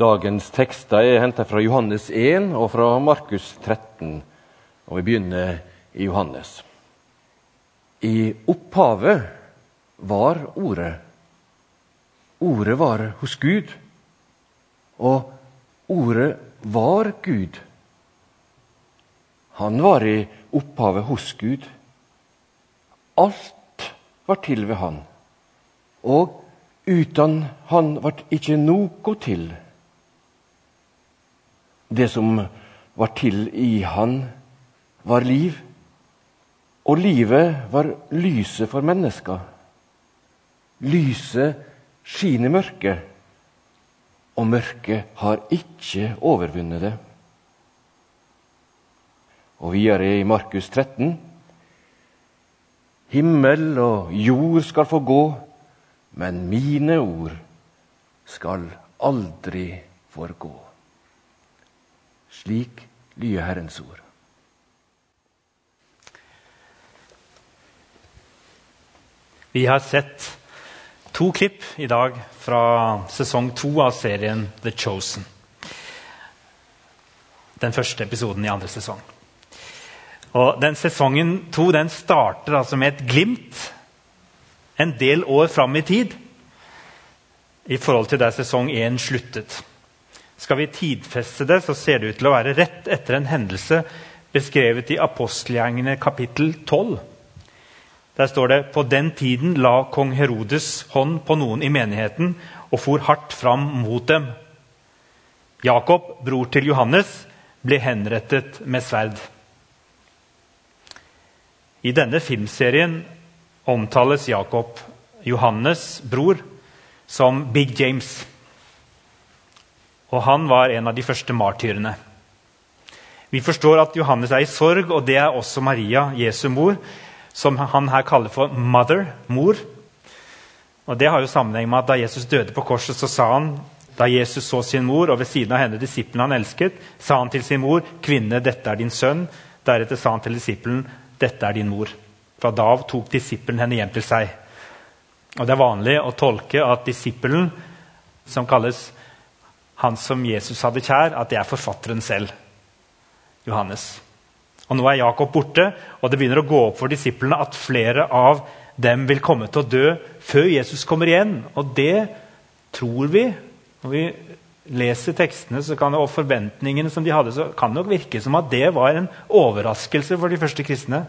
Dagens tekster er hentet fra Johannes 1 og fra Markus 13. Og vi begynner i Johannes. I opphavet var Ordet. Ordet var hos Gud, og Ordet var Gud. Han var i opphavet hos Gud. Alt var til ved Han, og uten Han ble ikke noe til. Det som var til i han, var liv. Og livet var lyset for mennesker. Lyset skiner mørket, og mørket har ikke overvunnet det. Og videre i Markus 13.: Himmel og jord skal få gå, men mine ord skal aldri forgå. Slik lyder Herrens ord. Vi har sett to klipp i dag fra sesong to av serien The Chosen. Den første episoden i andre sesong. Og den Sesongen to den starter altså med et glimt en del år fram i tid i forhold til der sesong én sluttet. Skal vi tidfeste det, så ser det ut til å være rett etter en hendelse beskrevet i apostelgjengene kapittel 12. Der står det på den tiden la kong Herodes hånd på noen i menigheten og for hardt fram mot dem. Jakob, bror til Johannes, ble henrettet med sverd. I denne filmserien omtales Jakob, Johannes' bror, som Big James. Og han var en av de første martyrene. Vi forstår at Johannes er i sorg, og det er også Maria, Jesu mor, som han her kaller for 'mother', mor. Og Det har jo sammenheng med at Da Jesus døde på korset, så sa han da Jesus så sin mor, og ved siden av henne disippelen han elsket, sa han til sin mor, 'Kvinne, dette er din sønn.' Deretter sa han til disippelen, 'Dette er din mor.' Fra da av tok disippelen henne hjem til seg. Og Det er vanlig å tolke at disippelen, som kalles han som Jesus hadde kjær, at det er forfatteren selv. Johannes. Og Nå er Jakob borte, og det begynner å gå opp for disiplene at flere av dem vil komme til å dø før Jesus kommer igjen. Og det tror vi. Når vi leser tekstene så kan og forventningene som de hadde, så kan det nok virke som at det var en overraskelse for de første kristne.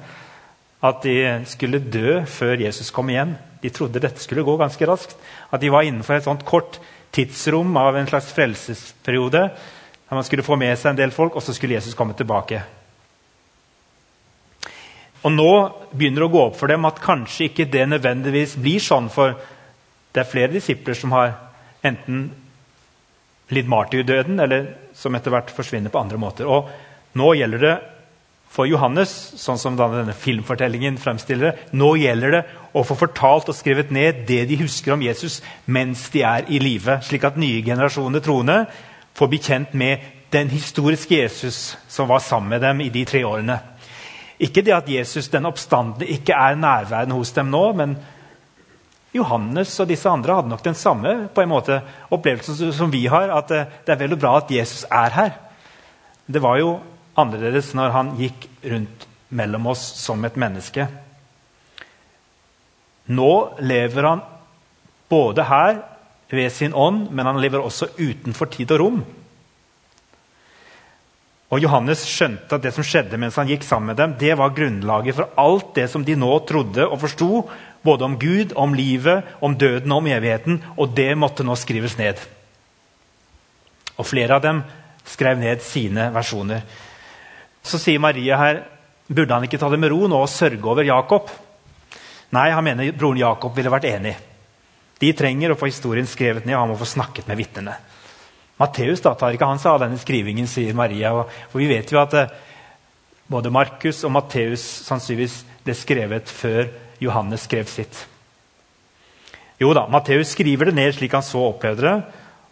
At de skulle dø før Jesus kom igjen. De trodde dette skulle gå ganske raskt. At de var innenfor et sånt kort tidsrom av en slags frelsesperiode. Der man skulle få med seg en del folk, og så skulle Jesus komme tilbake. Og Nå begynner det å gå opp for dem at kanskje ikke det nødvendigvis blir sånn. For det er flere disipler som har enten lidd martyrdøden, eller som etter hvert forsvinner på andre måter. Og Nå gjelder det for Johannes, sånn som denne filmfortellingen fremstiller det, nå gjelder det å få fortalt og skrevet ned det de husker om Jesus mens de er i live, slik at nye generasjoner troende får bli kjent med den historiske Jesus som var sammen med dem i de tre årene. Ikke det at Jesus den oppstandende ikke er nærværende hos dem nå, men Johannes og disse andre hadde nok den samme på en måte opplevelsen som vi har, at det er vel og bra at Jesus er her. Det var jo annerledes når han gikk rundt mellom oss som et menneske. Nå lever han både her ved sin ånd, men han lever også utenfor tid og rom. Og Johannes skjønte at det som skjedde mens han gikk sammen med dem, det var grunnlaget for alt det som de nå trodde og forsto, både om Gud, om livet, om døden og om evigheten. Og det måtte nå skrives ned. Og flere av dem skrev ned sine versjoner. Så sier Maria her burde han ikke ta det med ro nå og sørge over Jakob. Nei, han mener broren Jakob ville vært enig. De trenger å få historien skrevet ned, og han må få snakket med vitnene. Matteus tar ikke han seg av denne skrivingen, sier Maria. For vi vet jo at eh, både Markus og Matteus sannsynligvis ble skrevet før Johannes skrev sitt. Jo da, Matteus skriver det ned slik han så opplevde det.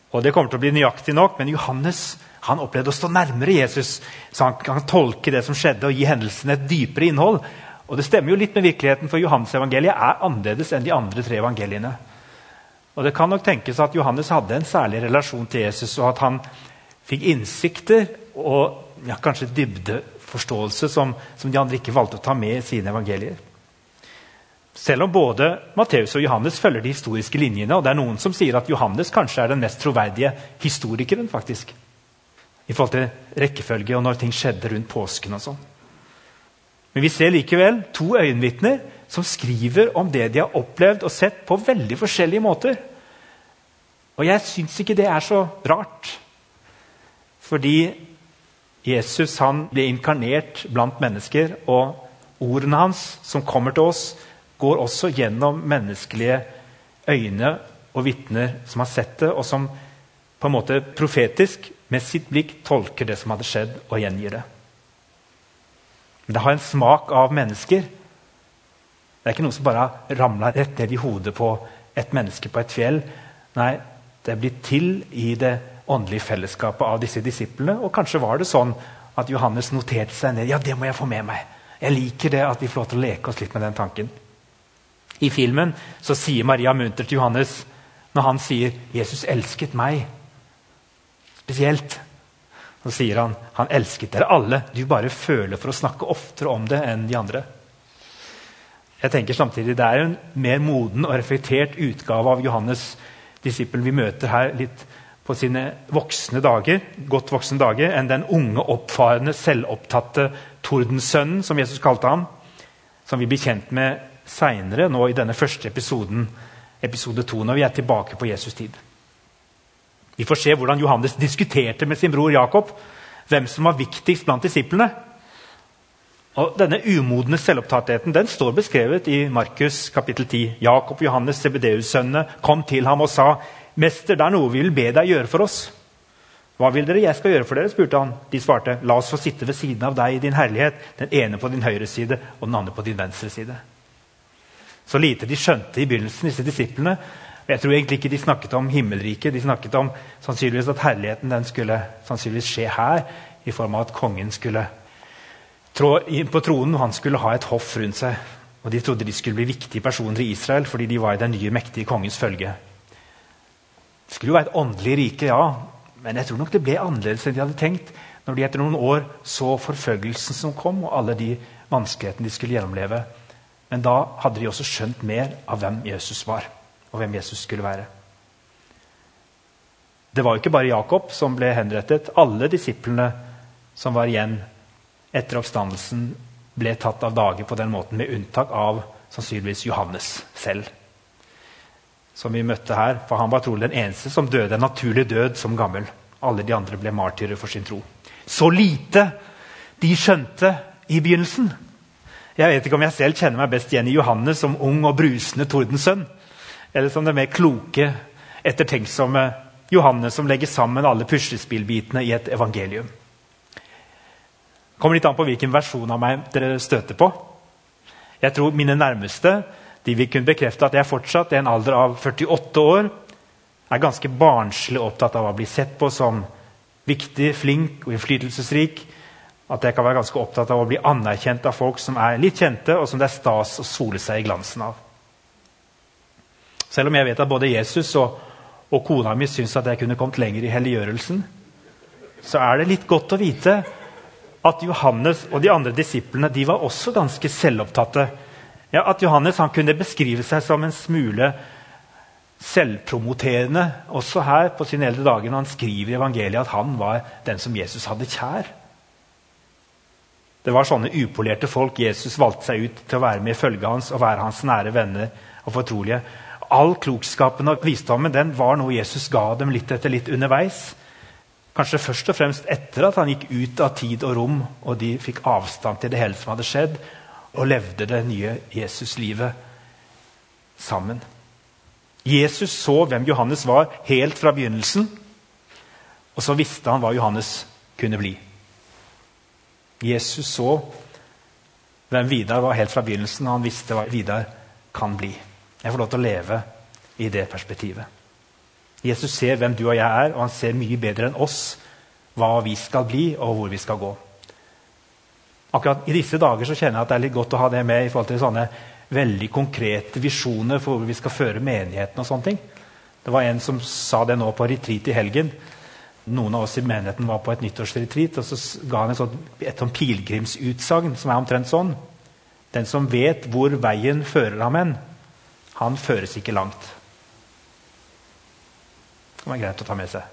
Og det kommer til å bli nøyaktig nok, men Johannes han opplevde å stå nærmere Jesus, så han kan tolke det som skjedde, og gi hendelsene et dypere innhold. Og Det stemmer jo litt med virkeligheten, for Johannes evangeliet er annerledes enn de andre tre evangeliene. Og Det kan nok tenkes at Johannes hadde en særlig relasjon til Jesus, og at han fikk innsikter og ja, kanskje dybdeforståelse som, som de andre ikke valgte å ta med i sine evangelier. Selv om både Matteus og Johannes følger de historiske linjene, og det er noen som sier at Johannes kanskje er den mest troverdige historikeren faktisk, i forhold til rekkefølge og når ting skjedde rundt påsken. og sånn. Men vi ser likevel to øyenvitner som skriver om det de har opplevd og sett på veldig forskjellige måter. Og jeg syns ikke det er så rart. Fordi Jesus han ble inkarnert blant mennesker, og ordene hans som kommer til oss, går også gjennom menneskelige øyne og vitner som har sett det, og som på en måte profetisk med sitt blikk tolker det som hadde skjedd, og gjengir det. Men det har en smak av mennesker. Det er ikke noe som bare ramla rett ned i hodet på et menneske på et fjell. Nei, det er blitt til i det åndelige fellesskapet av disse disiplene. Og kanskje var det sånn at Johannes noterte seg ned. Ja, det må jeg få med meg. Jeg liker det at vi får lov til å leke oss litt med den tanken. I filmen så sier Maria munter til Johannes når han sier 'Jesus elsket meg'. Spesielt. Så sier han 'Han elsket dere alle'. Du bare føler for å snakke oftere om det enn de andre. Jeg tenker samtidig Det er en mer moden og reflektert utgave av Johannes' disippelen vi møter her litt på sine voksne dager, godt voksne dager enn den unge, oppfarende, selvopptatte tordensønnen, som Jesus kalte ham, som vi blir kjent med seinere, nå i denne første episoden, episode 2, når vi er tilbake på Jesus' tid. Vi får se hvordan Johannes diskuterte med sin bror Jakob hvem som var viktigst blant disiplene. Og Denne umodne selvopptattheten den står beskrevet i Markus kapittel 10. Jakob Johannes, Sebedeus-sønnene, kom til ham og sa 'Mester, det er noe vi vil be deg gjøre for oss.' 'Hva vil dere jeg skal gjøre for dere?' spurte han. De svarte, 'La oss få sitte ved siden av deg i din herlighet.' 'Den ene på din høyre side og den andre på din venstre side.' Så lite de skjønte i begynnelsen, disse disiplene. Jeg tror egentlig ikke de snakket om himmelriket. De snakket om sannsynligvis at herligheten den skulle sannsynligvis skje her, i form av at kongen skulle trå inn på tronen, og han skulle ha et hoff rundt seg. Og De trodde de skulle bli viktige personer i Israel fordi de var i den nye, mektige kongens følge. Det skulle jo være et åndelig rike, ja, men jeg tror nok det ble annerledes enn de hadde tenkt når de etter noen år så forfølgelsen som kom, og alle de vanskelighetene de skulle gjennomleve. Men da hadde de også skjønt mer av hvem Jesus var, og hvem Jesus skulle være. Det var jo ikke bare Jakob som ble henrettet. Alle disiplene som var igjen etter oppstandelsen, ble tatt av dage på den måten, med unntak av sannsynligvis Johannes selv som vi møtte her, for han var trolig den eneste som døde en naturlig død som gammel. Alle de andre ble martyrer for sin tro. Så lite de skjønte i begynnelsen. Jeg vet ikke om jeg selv kjenner meg best igjen i Johannes som ung og brusende tordensønn, eller som det mer kloke, ettertenksomme Johannes som legger sammen alle puslespillbitene i et evangelium. Det Kommer litt an på hvilken versjon av meg dere støter på. Jeg tror mine nærmeste de vil kunne bekrefte at jeg fortsatt, i en alder av 48 år, er ganske barnslig opptatt av å bli sett på som viktig, flink og innflytelsesrik. At jeg kan være ganske opptatt av å bli anerkjent av folk som er litt kjente, og som det er stas å sole seg i glansen av. Selv om jeg vet at både Jesus og, og kona mi syns at jeg kunne kommet lenger i helliggjørelsen, så er det litt godt å vite at Johannes og de andre disiplene de var også ganske selvopptatte ja, at Johannes han kunne beskrive seg som en smule selvpromoterende også her på sine eldre dager når han skriver i evangeliet at han var den som Jesus hadde kjær. Det var sånne upolerte folk Jesus valgte seg ut til å være med i følget hans og være hans nære venner og fortrolige. All klokskapen og visdommen den var noe Jesus ga dem litt etter litt underveis. Kanskje først og fremst etter at han gikk ut av tid og rom, og de fikk avstand til det hele som hadde skjedd, og levde det nye Jesus-livet sammen. Jesus så hvem Johannes var helt fra begynnelsen, og så visste han hva Johannes kunne bli. Jesus så hvem Vidar var helt fra begynnelsen, og han visste hva Vidar kan bli. Jeg får lov til å leve i det perspektivet. Jesus ser hvem du og jeg er, og han ser mye bedre enn oss hva vi skal bli, og hvor vi skal gå. Akkurat I disse dager så kjenner jeg at det er litt godt å ha det med i forhold til sånne veldig konkrete visjoner for hvor vi skal føre menigheten. og sånne ting. Det var en som sa det nå på retreat i helgen. Noen av oss i menigheten var på et nyttårsretreat, og så ga han et, sånt, et sånt pilegrimsutsagn som er omtrent sånn. Den som vet hvor veien fører ham hen, han føres ikke langt. Det var greit å ta med seg.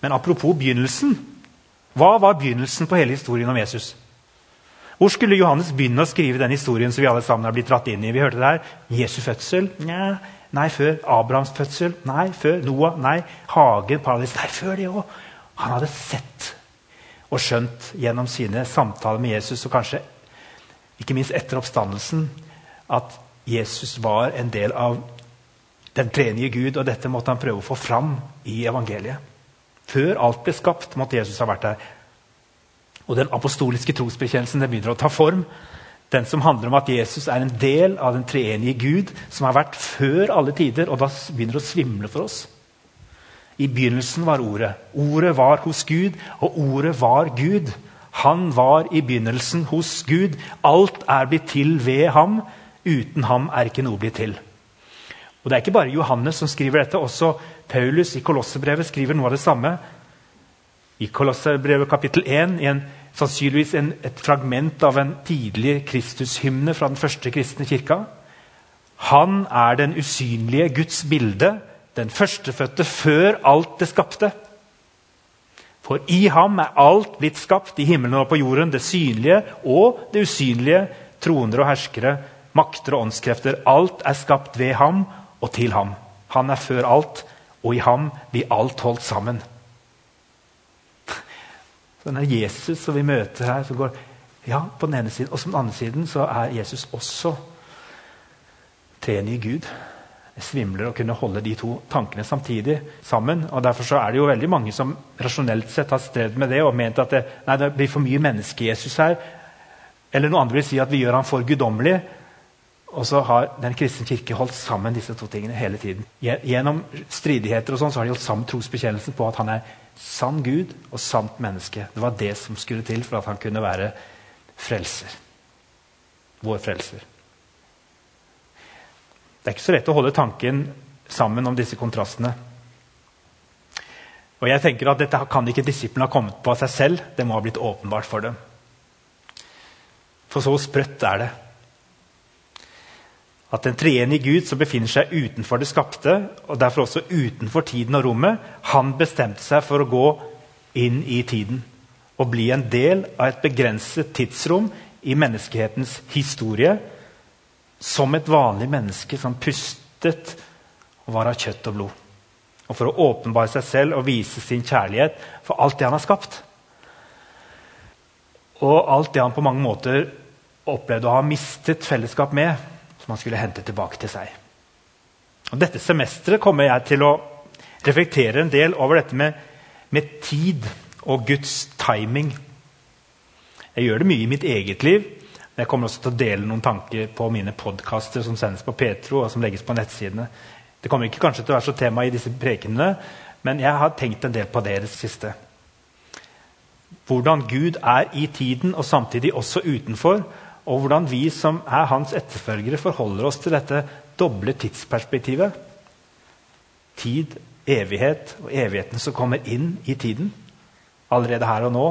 Men apropos begynnelsen. Hva var begynnelsen på hele historien om Jesus? Hvor skulle Johannes begynne å skrive den historien som vi alle sammen har blitt dratt inn i? Vi hørte det her. Jesu fødsel? Nei, nei før. Abrahams fødsel? Nei, før. Noah? Nei. Hagen? Paradis? Nei, før det òg. Han hadde sett og skjønt gjennom sine samtaler med Jesus, og kanskje ikke minst etter oppstandelsen, at Jesus var en del av den tredje Gud, og dette måtte han prøve å få fram i evangeliet. Før alt ble skapt, måtte Jesus ha vært der. Og den apostoliske trosbekjennelsen den begynner å ta form. Den som handler om at Jesus er en del av den treenige Gud, som har vært før alle tider. Og da begynner det å svimle for oss. I begynnelsen var Ordet. Ordet var hos Gud, og Ordet var Gud. Han var i begynnelsen hos Gud. Alt er blitt til ved ham. Uten ham er ikke noe blitt til. Og Det er ikke bare Johannes som skriver dette. Også Paulus i Kolossebrevet skriver noe av det samme i Kolossebrevet kapittel 1 i en, sannsynligvis en, et fragment av en tidlig Kristushymne fra den første kristne kirka. Han er den usynlige Guds bilde, den førstefødte før alt det skapte. For i ham er alt blitt skapt, i himmelen og på jorden, det synlige og det usynlige, troner og herskere, makter og åndskrefter. Alt er skapt ved ham og til ham. Han er før alt, og i ham blir alt holdt sammen. Denne Jesus som vi møter her, som går ja, på den ene siden, og på den andre siden så er Jesus også treenig Gud. Det svimler å kunne holde de to tankene samtidig sammen. og Derfor så er det jo veldig mange som rasjonelt sett har strevd med det og ment at det, nei, det blir for mye menneske-Jesus her. Eller noe andre vil si at vi gjør ham for guddommelig. Og så har Den kristne kirke holdt sammen disse to tingene hele tiden. Gjennom stridigheter og sånn, så har de holdt sammen trosbekjennelsen på at han er sann Gud og sant menneske. Det var det som skulle til for at han kunne være frelser. Vår frelser. Det er ikke så lett å holde tanken sammen om disse kontrastene. Og jeg tenker at Dette kan ikke disiplene ha kommet på av seg selv. Det må ha blitt åpenbart for dem. For så sprøtt er det at den treenige Gud som befinner seg utenfor det skapte, og derfor også utenfor tiden og rommet, han bestemte seg for å gå inn i tiden og bli en del av et begrenset tidsrom i menneskehetens historie som et vanlig menneske som pustet og var av kjøtt og blod. Og for å åpenbare seg selv og vise sin kjærlighet for alt det han har skapt. Og alt det han på mange måter opplevde å ha mistet fellesskap med som han skulle hente tilbake til seg. Og dette semesteret kommer jeg til å reflektere en del over dette med, med tid og Guds timing. Jeg gjør det mye i mitt eget liv. Men jeg kommer også til å dele noen tanker på mine podkaster som sendes på Petro og som legges på nettsidene. Det kommer ikke kanskje til å være så tema i disse prekenene, men jeg har tenkt en del på det i det siste. Hvordan Gud er i tiden og samtidig også utenfor, og hvordan vi som er hans etterfølgere, forholder oss til dette doble tidsperspektivet. Tid, evighet og evigheten som kommer inn i tiden. Allerede her og nå.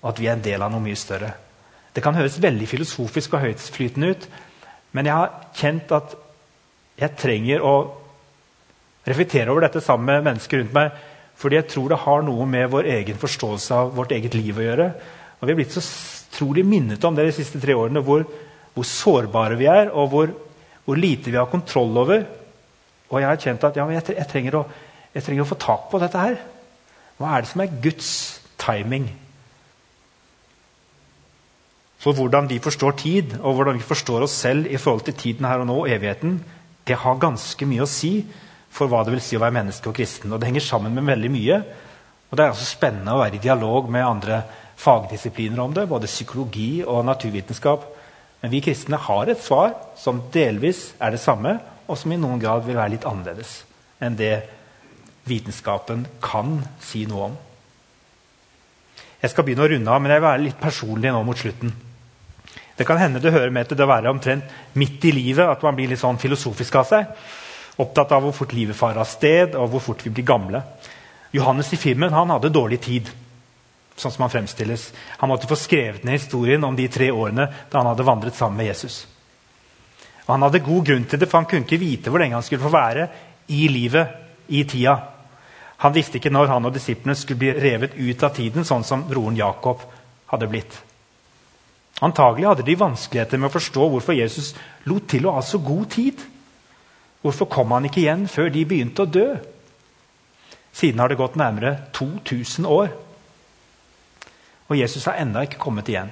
Og at vi er en del av noe mye større. Det kan høres veldig filosofisk og høytflytende ut, men jeg har kjent at jeg trenger å reflektere over dette sammen med mennesker rundt meg. Fordi jeg tror det har noe med vår egen forståelse av vårt eget liv å gjøre. Og Vi har blitt så utrolig minnet om det de siste tre årene, hvor, hvor sårbare vi er, og hvor, hvor, lite vi har kontroll over. Og jeg har kjent at ja, jeg, jeg, trenger å, jeg, trenger å, få tak på dette her. Hva er det som er Guds timing? For hvordan vi forstår tid, og hvordan vi forstår oss selv i forhold til tiden her og nå, evigheten, det har ganske mye å si for hva det vil si å være menneske og kristen. Og det henger sammen med veldig mye. Og det er altså spennende å være i dialog med andre fagdisipliner om det, både psykologi og naturvitenskap. Men vi kristne har et svar som delvis er det samme, og som i noen grad vil være litt annerledes enn det vitenskapen kan si noe om. Jeg skal begynne å runde av, men jeg vil være litt personlig nå mot slutten. Det kan hende det hører med til det å være omtrent midt i livet at man blir litt sånn filosofisk av seg. Opptatt av hvor fort livet farer av sted, og hvor fort vi blir gamle. Johannes i filmen han hadde dårlig tid. Sånn som Han fremstilles. Han måtte få skrevet ned historien om de tre årene da han hadde vandret sammen med Jesus. Og Han hadde god grunn til det, for han kunne ikke vite hvor lenge han skulle få være i livet, i tida. Han visste ikke når han og disiplene skulle bli revet ut av tiden, sånn som broren Jakob hadde blitt. Antagelig hadde de vanskeligheter med å forstå hvorfor Jesus lot til å ha så god tid. Hvorfor kom han ikke igjen før de begynte å dø? Siden har det gått nærmere 2000 år. Og Jesus har ennå ikke kommet igjen.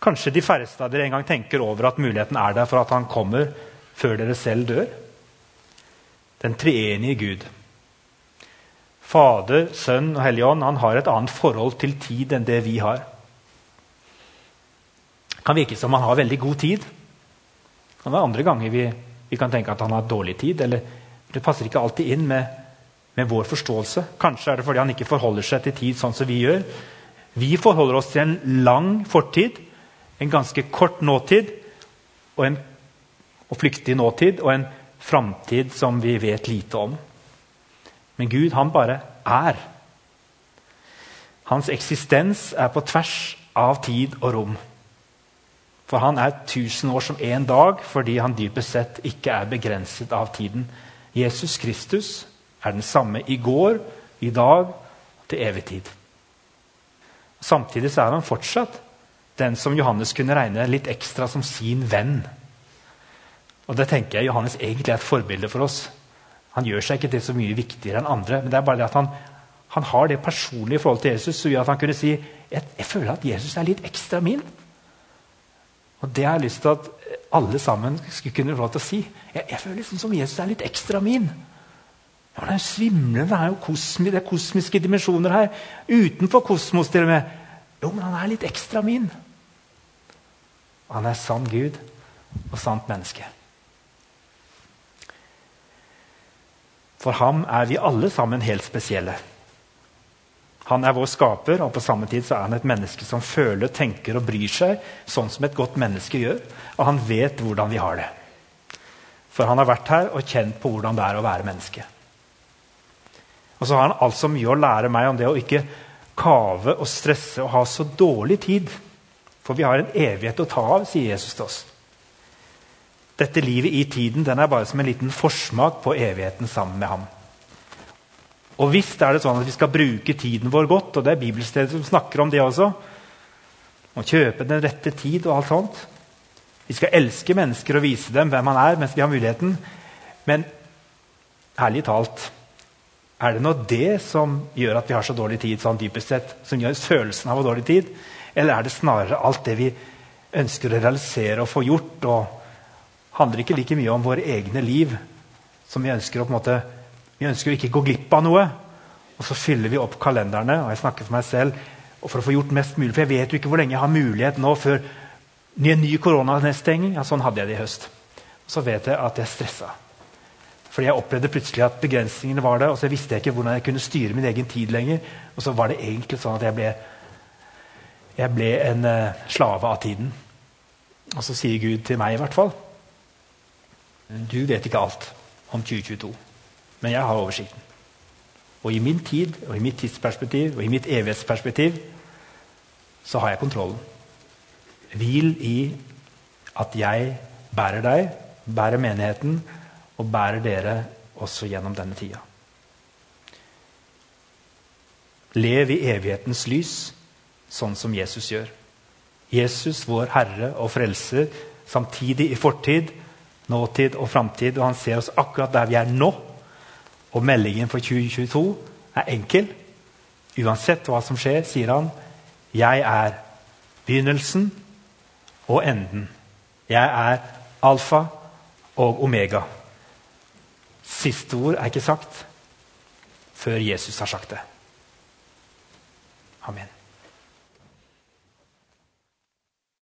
Kanskje de færreste av dere en gang tenker over at muligheten er der for at han kommer før dere selv dør? Den treenige Gud. Fader, Sønn og Hellig Ånd han har et annet forhold til tid enn det vi har. Det kan virke som han har veldig god tid. Det kan være andre ganger vi, vi kan tenke at han har dårlig tid. eller Det passer ikke alltid inn med, med, vår forståelse. Kanskje er det fordi han ikke forholder seg til tid sånn som vi gjør. Vi forholder oss til en lang fortid, en ganske kort nåtid og en og flyktig nåtid og en framtid som vi vet lite om. Men Gud, han bare er. Hans eksistens er på tvers av tid og rom. For han er tusen år som én dag fordi han dypest sett ikke er begrenset av tiden. Jesus Kristus er den samme i går, i dag og til evig tid. Samtidig er han fortsatt den som Johannes kunne regne litt ekstra som sin venn. Og det tenker jeg Johannes egentlig er et forbilde for oss. Han gjør seg ikke til så mye viktigere enn andre. men det er bare det at han, han har det personlige forholdet til Jesus som gjør at han kunne si jeg, jeg føler at Jesus er litt ekstra min. Og Det har jeg lyst til at alle sammen skulle kunne få lov til å si. Jeg, jeg føler liksom som Jesus er litt ekstra min. Det er svimlende, det er jo kosmi, det er kosmiske dimensjoner her. Utenfor kosmos, til og med. Jo, men han er litt ekstra min. Han er sann Gud og sant menneske. For ham er vi alle sammen helt spesielle. Han er vår skaper, og på samme tid så er han et menneske som føler, tenker og bryr seg sånn som et godt menneske gjør. Og han vet hvordan vi har det. For han har vært her og kjent på hvordan det er å være menneske. Og så har han altså mye å lære meg om det å ikke kave og stresse og ha så dårlig tid. For vi har en evighet å ta av, sier Jesus til oss. Dette livet i tiden den er bare som en liten forsmak på evigheten sammen med ham. Og hvis det er det sånn at vi skal bruke tiden vår godt, og det er bibelstedet som snakker om det også. Å kjøpe den rette tid og alt sånt. Vi skal elske mennesker og vise dem hvem han er, mens vi har muligheten. Men ærlig talt er det nå det som gjør at vi har så dårlig tid, sånn dypest sett, som gjør følelsen av å dårlig tid? Eller er det snarere alt det vi ønsker å realisere og få gjort, og handler ikke like mye om våre egne liv. som Vi ønsker å på en måte, vi ønsker å ikke gå glipp av noe. Og så fyller vi opp kalenderne og jeg snakker for meg selv, og for å få gjort mest mulig. For jeg vet jo ikke hvor lenge jeg har mulighet nå før en ny koronanedstenging. Ja, sånn hadde jeg det i høst. Og så vet jeg at jeg stressa. Fordi jeg opplevde plutselig at begrensningene var der. Og så visste jeg ikke hvordan jeg kunne styre min egen tid lenger. Og så var det egentlig sånn at jeg ble, jeg ble en uh, slave av tiden. Og så sier Gud til meg i hvert fall du vet ikke alt om 2022, men jeg har oversikten. Og i min tid, og i mitt tidsperspektiv og i mitt evighetsperspektiv så har jeg kontrollen. Hvil i at jeg bærer deg, bærer menigheten og bærer dere også gjennom denne tida. Lev i evighetens lys, sånn som Jesus gjør. Jesus, vår Herre og Frelser, samtidig i fortid nåtid og framtid, og han ser oss akkurat der vi er nå. Og meldingen for 2022 er enkel. Uansett hva som skjer, sier han, 'Jeg er begynnelsen og enden'. Jeg er alfa og omega. Siste ord er ikke sagt før Jesus har sagt det. Amen.